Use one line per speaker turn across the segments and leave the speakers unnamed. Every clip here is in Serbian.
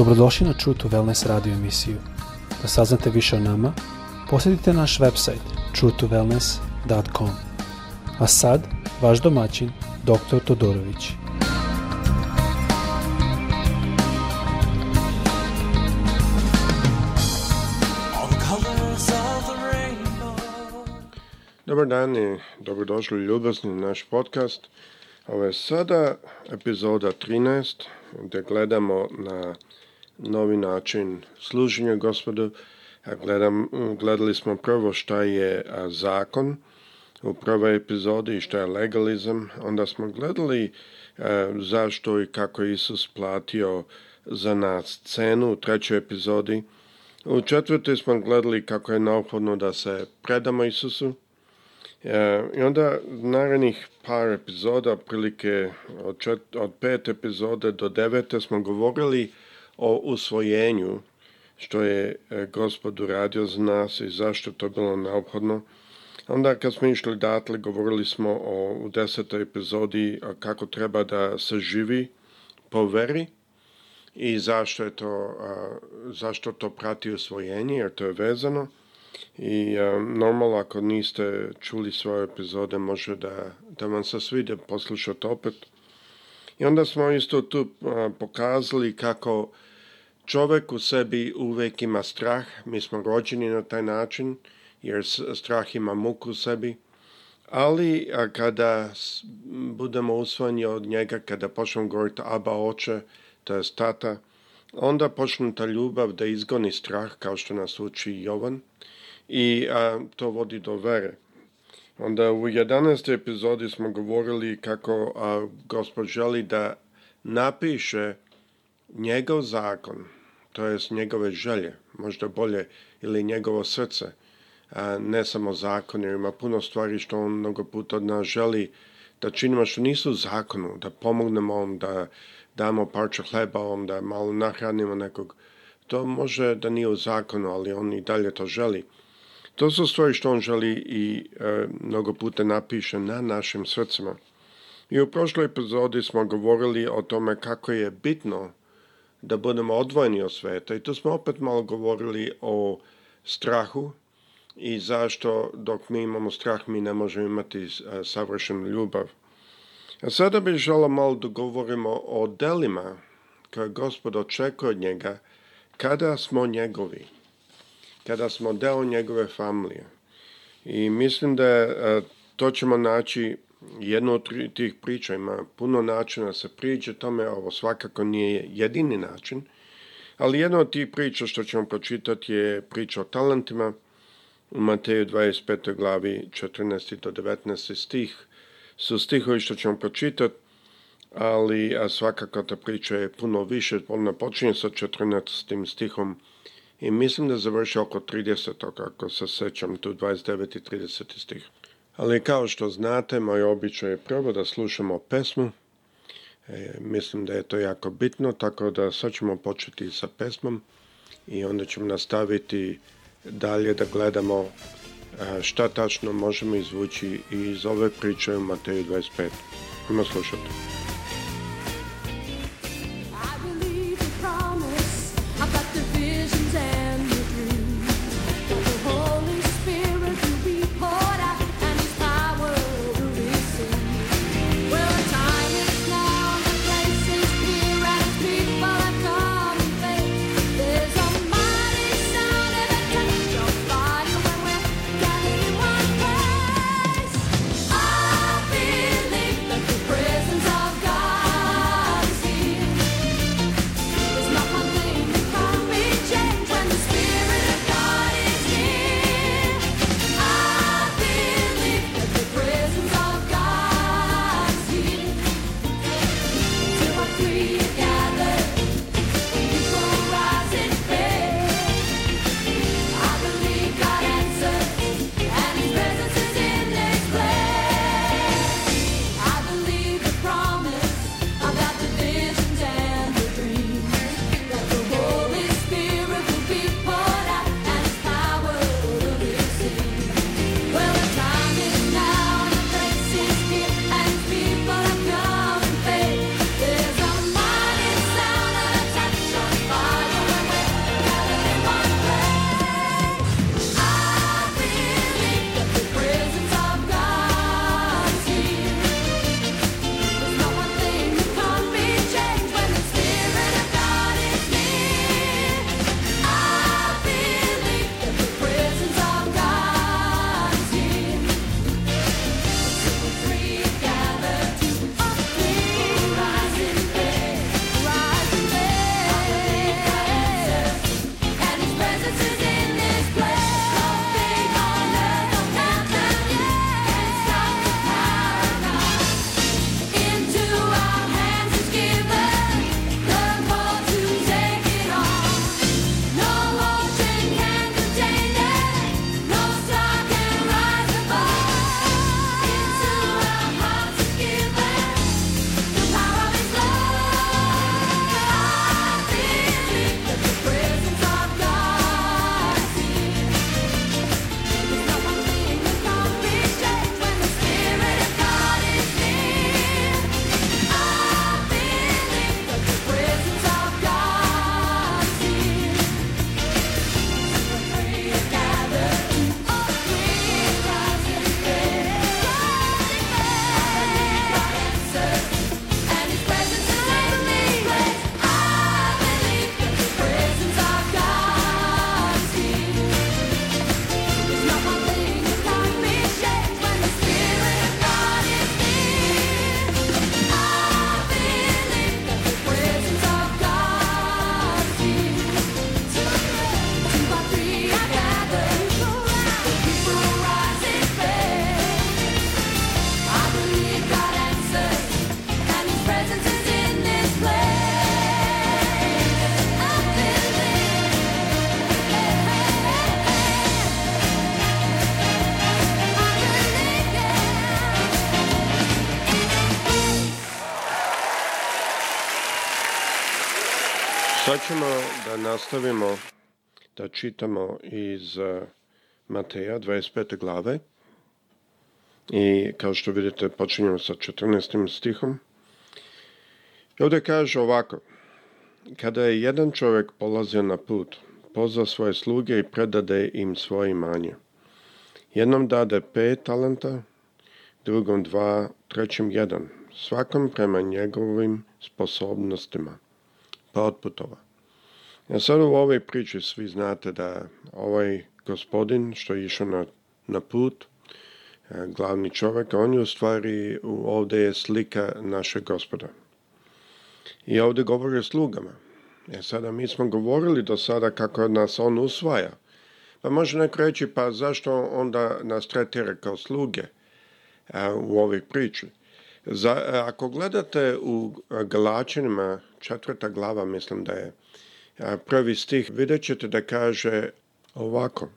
Dobrodošli na True to Wellness radio emisiju. Da saznate više o nama, posjetite naš website truetowellness.com. A sad, vaš domaćin, dr. Todorović.
Dobar dan i dobrodošli ljubosni na naš podcast. Ovo je sada epizoda 13 gdje gledamo na novi način služenja gospodu. A gledam, gledali smo prvo šta je zakon u prvoj epizodi šta je legalizam. Onda smo gledali zašto i kako Isus platio za nas cenu u trećoj epizodi. U četvrtoj smo gledali kako je neophodno da se predamo Isusu. E, I onda narednih par epizoda, prilike od, čet, od pet epizode do devete smo govorili o usvojenju što je e, gospod uradio, zna se i zašto je to bilo neophodno. Onda kad smo išli datle, govorili smo o, u desetoj epizodi kako treba da se živi po veri i zašto, je to, zašto to prati osvojenje, jer to je vezano. I a, normalno ako niste čuli svoje epizode, može da, da vam se svide poslušati opet. I onda smo isto tu pokazali kako Čovek u sebi uvek ima strah, mi smo rođeni na taj način, jer strah ima muku u sebi, ali a kada budemo usvojeni od njega, kada počnemo govoriti aba oče, to je tata, onda počne ta ljubav da izgoni strah, kao što nas uči Jovan, i a, to vodi do vere. Onda u 11. epizodi smo govorili kako a, gospod želi da napiše njegov zakon, to jest njegove želje, možda bolje, ili njegovo srce, ne samo zakon, jer ima puno stvari što on mnogo puta od nas želi da činimo što nisu u zakonu, da pomognemo ovom, da damo parče hleba on, da malo nahranimo nekog. To može da nije u zakonu, ali on i dalje to želi. To su stvari što on želi i e, mnogo puta napiše na našim srcima. I u prošloj epizodi smo govorili o tome kako je bitno da budemo odvojeni od sveta. I tu smo opet malo govorili o strahu i zašto dok mi imamo strah mi ne možemo imati e, savršenu ljubav. A sada bih žela malo da govorimo o delima koje gospod očekuje od njega kada smo njegovi, kada smo deo njegove familije. I mislim da e, to ćemo naći jednu od tih priča ima puno načina da se priđe tome, ovo svakako nije jedini način, ali jedna od tih priča što ćemo pročitati je priča o talentima u Mateju 25. glavi 14. do 19. stih su stihovi što ćemo pročitati, ali a svakako ta priča je puno više, ona počinje sa 14. stihom i mislim da završi oko 30. ako se sećam, tu 29. i 30. stih. Ali kao što znate, moj običaj je prvo da slušamo pesmu. E, mislim da je to jako bitno, tako da sad ćemo početi sa pesmom i onda ćemo nastaviti dalje da gledamo e, šta tačno možemo izvući iz ove priče u Mateju 25. Ima slušati. nastavimo da čitamo iz eh, Mateja 25. glave i kao što vidite počinjemo sa 14. stihom. I ovdje kaže ovako, kada je jedan čovjek polazio na put, pozva svoje sluge i predade im svoje imanje. Jednom dade pet talenta, drugom dva, trećem jedan, svakom prema njegovim sposobnostima, pa otputovao. Ja sad u ovoj priči svi znate da ovaj gospodin što je išao na, na put, e, glavni čovjek, on je u stvari, ovdje je slika našeg gospoda. I ovdje govori o slugama. E sada mi smo govorili do sada kako nas on usvaja. Pa može neko reći pa zašto onda nas tretira kao sluge a, e, u ovoj priči. Za, a, e, ako gledate u Galačinima, četvrta glava mislim da je, prvi stih, vidjet ćete da kaže ovako.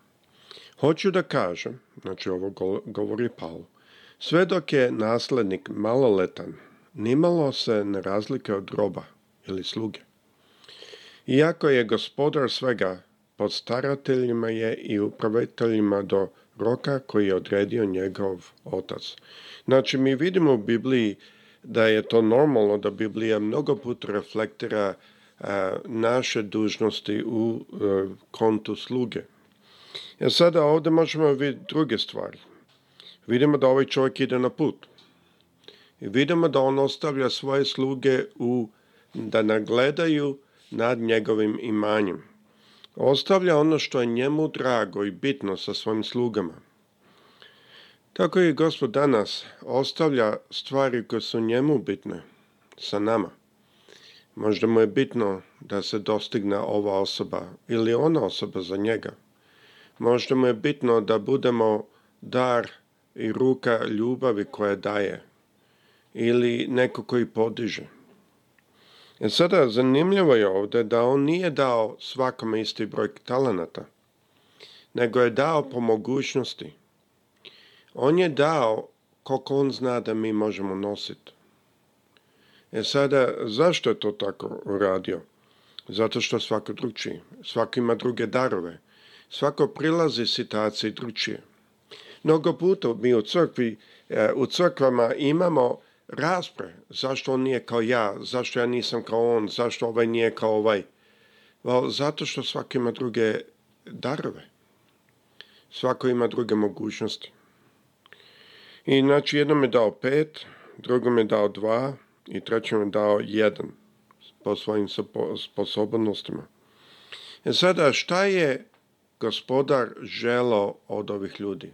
Hoću da kažem, znači ovo govori Pavlo, sve dok je naslednik maloletan, nimalo se ne razlike od roba ili sluge. Iako je gospodar svega, pod starateljima je i upraviteljima do roka koji je odredio njegov otac. Znači, mi vidimo u Bibliji da je to normalno da Biblija mnogo puta reflektira naše dužnosti u e, kontu sluge. Ja e, sada ovde možemo vidjeti druge stvari. Vidimo da ovaj čovjek ide na put. I vidimo da on ostavlja svoje sluge u, da nagledaju nad njegovim imanjem. Ostavlja ono što je njemu drago i bitno sa svojim slugama. Tako i gospod danas ostavlja stvari koje su njemu bitne sa nama. Možda mu je bitno da se dostigne ova osoba ili ona osoba za njega. Možda mu je bitno da budemo dar i ruka ljubavi koja daje ili neko koji podiže. E sada zanimljivo je ovde da on nije dao svakome isti broj talenata, nego je dao po mogućnosti. On je dao koliko on zna da mi možemo nositi. E sada, zašto je to tako uradio? Zato što svako drugčiji, svako ima druge darove, svako prilazi situaciji drugčije. Mnogo puta mi u crkvi, e, u crkvama imamo raspre, zašto on nije kao ja, zašto ja nisam kao on, zašto ovaj nije kao ovaj. Zato što svako ima druge darove. Svako ima druge mogućnosti. I znači jednom je dao pet, drugom je dao dva, i trećem je dao jedan po svojim sposobnostima. E sada, šta je gospodar želo od ovih ljudi?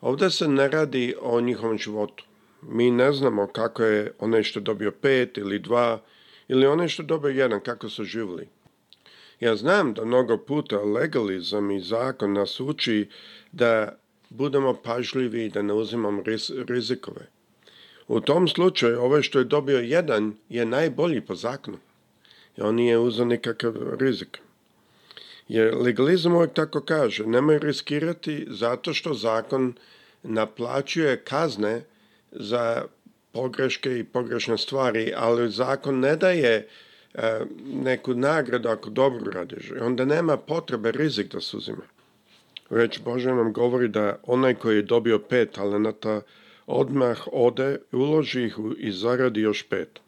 Ovde se ne radi o njihovom životu. Mi ne znamo kako je onaj što dobio pet ili dva, ili onaj što dobio jedan, kako su živili. Ja znam da mnogo puta legalizam i zakon nas uči da budemo pažljivi i da ne uzimamo rizikove. U tom slučaju, ovaj što je dobio jedan je najbolji po zakonu. I on nije uzeo nikakav rizik. Jer legalizam uvijek tako kaže, nemoj riskirati zato što zakon naplaćuje kazne za pogreške i pogrešne stvari, ali zakon ne daje e, neku nagradu ako dobro radiš. onda nema potrebe rizik da se uzima. Već Bože nam govori da onaj koji je dobio pet talenata, odmah ode, uloži ih i zaradi još pet.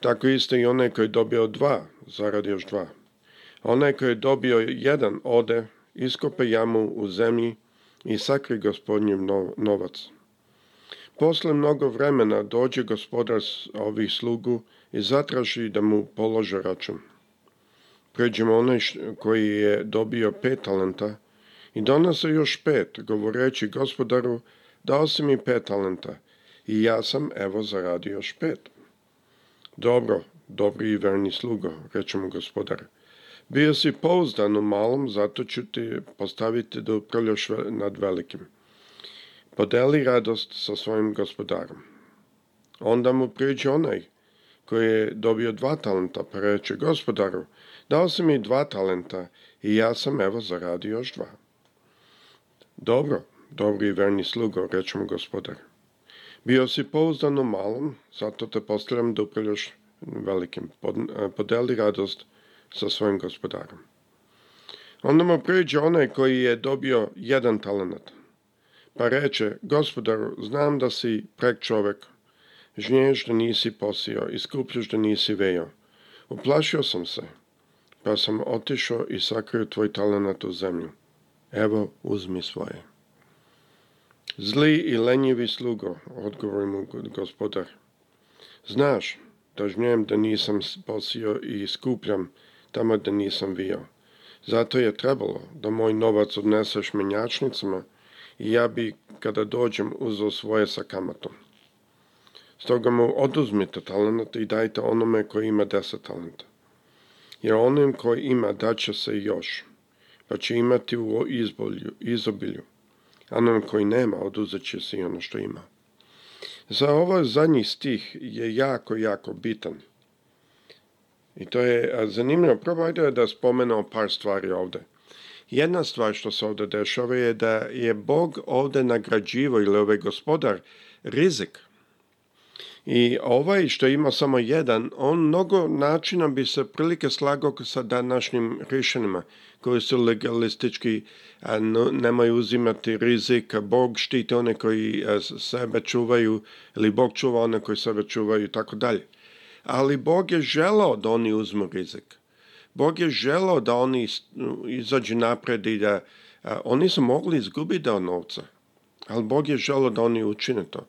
Tako isto i onaj koji je dobio dva, zaradi još dva. Onaj koji je dobio jedan ode, iskope jamu u zemlji i sakri gospodnjim novac. Posle mnogo vremena dođe gospodar ovih slugu i zatraži da mu polože račun. Pređemo onaj koji je dobio pet talenta i donose još pet, govoreći gospodaru, Dao si mi pet talenta i ja sam, evo, zaradio još pet. Dobro, dobri i verni slugo, reče mu gospodar. Bio si pouzdan u malom, zato ću ti postaviti da upravljaš nad velikim. Podeli radost sa svojim gospodarom. Onda mu priđe onaj koji je dobio dva talenta, pa reče gospodaru, dao si mi dva talenta i ja sam evo zaradio još dva. Dobro, dobri i verni slugo, reče mu gospodar. Bio si pouzdano malom, zato te postavljam da upravljaš velikim. E, podeli radost sa svojim gospodarom. Onda mu priđe onaj koji je dobio jedan talenat. Pa reče, gospodaru, znam da si prek čovek. Žnješ da nisi posio i skupljaš da nisi vejo. Uplašio sam se, pa sam otišao i sakrio tvoj talenat u zemlju. Evo, uzmi svoje. Zli i lenjivi slugo, odgovori mu gospodar. Znaš, dažnjem da nisam posio i skupljam tamo da nisam bio. Zato je trebalo da moj novac odneseš menjačnicama i ja bi, kada dođem, uzeo svoje sa kamatom. Stoga mu oduzmite talent i dajte onome koji ima deset talenta. Jer onim koji ima daće se još, pa će imati u izbolju, izobilju onom koji nema oduzet će se i ono što ima. Za ovo zadnji stih je jako, jako bitan. I to je zanimljivo. Prvo ajde da, da spomenemo par stvari ovde. Jedna stvar što se ovde dešava je da je Bog ovde nagrađivo ili ovaj gospodar rizik. I ovaj što ima samo jedan, on mnogo načina bi se prilike slagao sa današnjim rješenjima koji su legalistički, a nemaju uzimati rizik, Bog štite one koji sebe čuvaju ili Bog čuva one koji sebe čuvaju i tako dalje. Ali Bog je želao da oni uzmu rizik. Bog je želao da oni izađu napred i da a, oni su mogli izgubiti deo novca ali Bog je želio da oni učine to.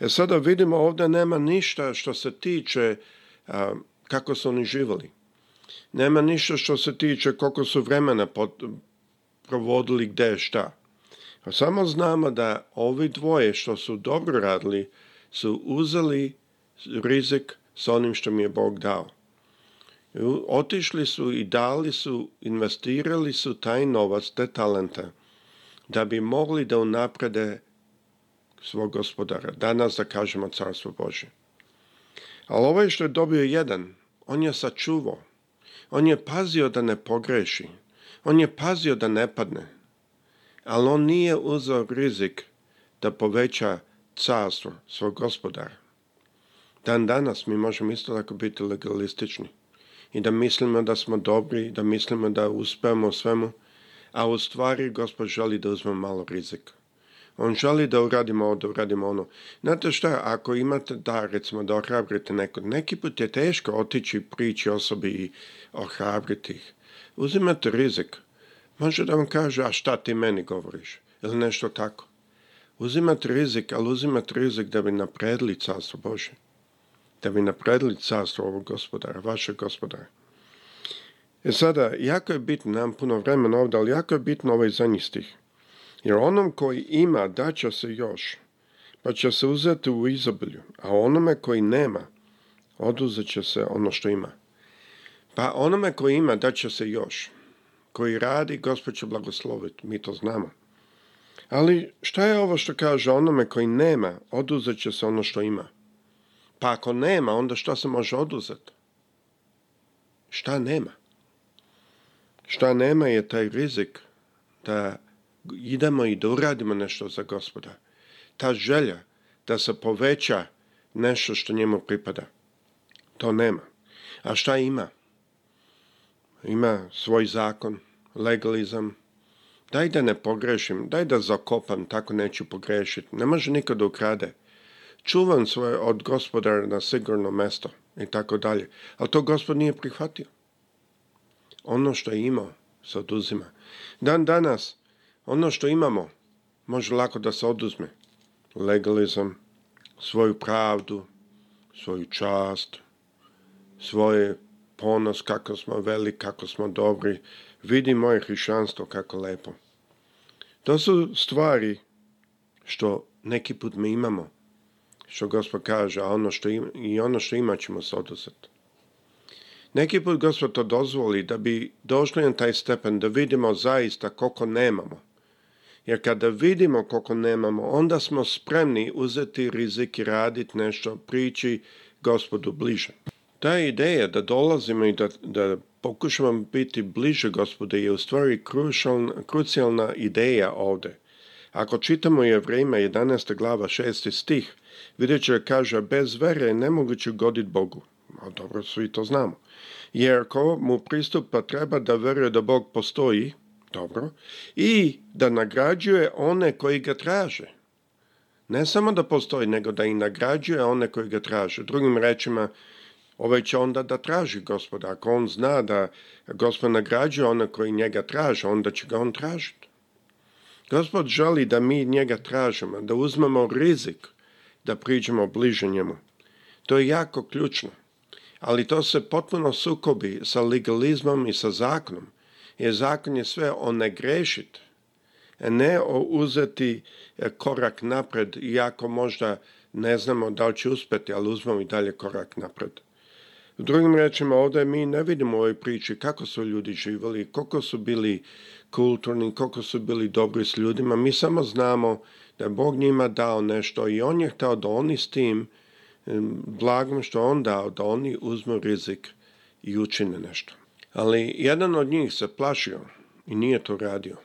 E sada vidimo ovde nema ništa što se tiče a, kako su oni živjeli. Nema ništa što se tiče koliko su vremena pot, provodili gde šta. A pa samo znamo da ovi dvoje što su dobro radili su uzeli rizik sa onim što mi je Bog dao. Otišli su i dali su, investirali su taj novac, te talente da bi mogli da unaprede svog gospodara. Danas da kažemo carstvo Bože. Ali ovaj što je dobio jedan, on je sačuvao. On je pazio da ne pogreši. On je pazio da ne padne. Ali on nije uzeo rizik da poveća carstvo svog gospodara. Dan danas mi možemo isto tako biti legalistični i da mislimo da smo dobri, da mislimo da uspevamo svemu, a u stvari gospod želi da uzme malo rizika. On želi da uradimo ovo, da uradimo ono. Znate šta, ako imate da, recimo, da ohrabrite nekog, neki put je teško otići, prići osobi i ohrabriti ih. Uzimate rizik. Može da vam kaže, a šta ti meni govoriš? Ili nešto tako. Uzimate rizik, ali uzimate rizik da bi napredili carstvo Bože. Da bi napredili carstvo ovog gospodara, vašeg gospodara. E sada, jako je bitno, nemam puno vremena ovdje, ali jako je bitno ovaj zadnji stih. Jer onom koji ima daće se još, pa će se uzeti u izobilju, a onome koji nema, oduzet će se ono što ima. Pa onome koji ima daće se još, koji radi, Gospod će blagosloviti, mi to znamo. Ali šta je ovo što kaže onome koji nema, oduzet će se ono što ima? Pa ako nema, onda šta se može oduzeti? Šta nema? šta nema je taj rizik da idemo i da uradimo nešto za gospoda. Ta želja da se poveća nešto što njemu pripada. To nema. A šta ima? Ima svoj zakon, legalizam. Daj da ne pogrešim, daj da zakopam, tako neću pogrešiti. Ne može niko da ukrade. Čuvam svoje od gospodara na sigurno mesto i tako dalje. Ali to gospod nije prihvatio ono što je imao se oduzima. Dan danas, ono što imamo može lako da se oduzme. Legalizam, svoju pravdu, svoju čast, svoje ponos, kako smo veli, kako smo dobri. Vidi moje hrišćanstvo kako lepo. To su stvari što neki put mi imamo, što Gospod kaže, a ono što im, i ono što imaćemo ćemo se oduzeti. Neki put Gospod to dozvoli da bi došli na taj stepen da vidimo zaista koliko nemamo. Jer kada vidimo koliko nemamo, onda smo spremni uzeti rizik i raditi nešto, prići Gospodu bliže. Ta ideja da dolazimo i da, da pokušamo biti bliže Gospodu je u stvari krucijalna ideja ovde. Ako čitamo Jevrejima 11. glava 6. stih, vidjet će da kaže bez vere je nemoguće goditi Bogu a dobro svi to znamo. Jer ko mu pristupa pa treba da veruje da Bog postoji, dobro, i da nagrađuje one koji ga traže. Ne samo da postoji, nego da i nagrađuje one koji ga traže. Drugim rečima, ovaj će onda da traži gospoda. Ako on zna da gospod nagrađuje one koji njega traže, onda će ga on tražiti. Gospod želi da mi njega tražimo, da uzmemo rizik da priđemo bliže njemu. To je jako ključno ali to se potpuno sukobi sa legalizmom i sa zakonom, jer zakon je sve o ne grešiti, ne o uzeti e, korak napred, iako možda ne znamo da li će uspeti, ali uzmemo i dalje korak napred. U drugim rečima, ovdje mi ne vidimo u ovoj priči kako su ljudi živjeli, koliko su bili kulturni, koliko su bili dobri s ljudima. Mi samo znamo da je Bog njima dao nešto i On je htio da oni s tim blagom što on dao da oni uzmu rizik i učine nešto. Ali jedan od njih se plašio i nije to radio.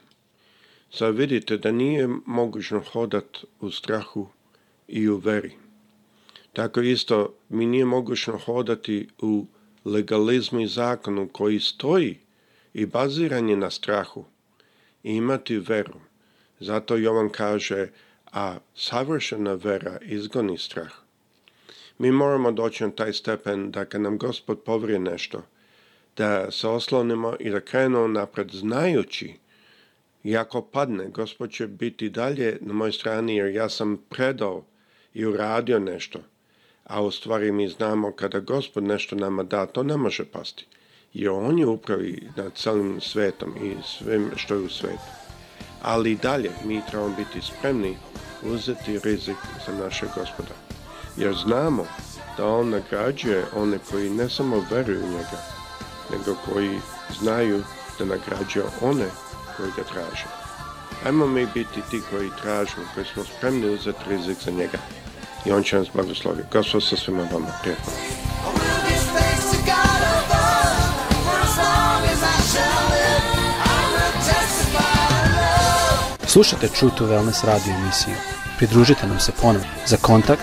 Sad vidite da nije mogućno hodat u strahu i u veri. Tako isto mi nije mogućno hodati u legalizmu i zakonu koji stoji i baziranje na strahu i imati veru. Zato Jovan kaže, a savršena vera izgoni strah. Mi moramo doći na taj stepen da kad nam gospod povri nešto, da se oslonimo i da krenemo napred znajući i ako padne, gospod će biti dalje na mojoj strani jer ja sam predao i uradio nešto. A u stvari mi znamo kada gospod nešto nama da, to ne može pasti. Jer on je upravi nad celim svetom i svim što je u svetu. Ali dalje mi trebamo biti spremni uzeti rizik za našeg gospoda jer znamo da on nagrađuje one koji ne samo veruju njega, nego koji znaju da nagrađuje one koji ga traže. Ajmo mi biti ti koji tražimo, koji smo spremni uzeti rizik za njega i on će nas blagosloviti. Gospod sa svima vama, prijatno.
Slušajte True to Wellness radio emisiju. Pridružite nam se ponovno. Za kontakt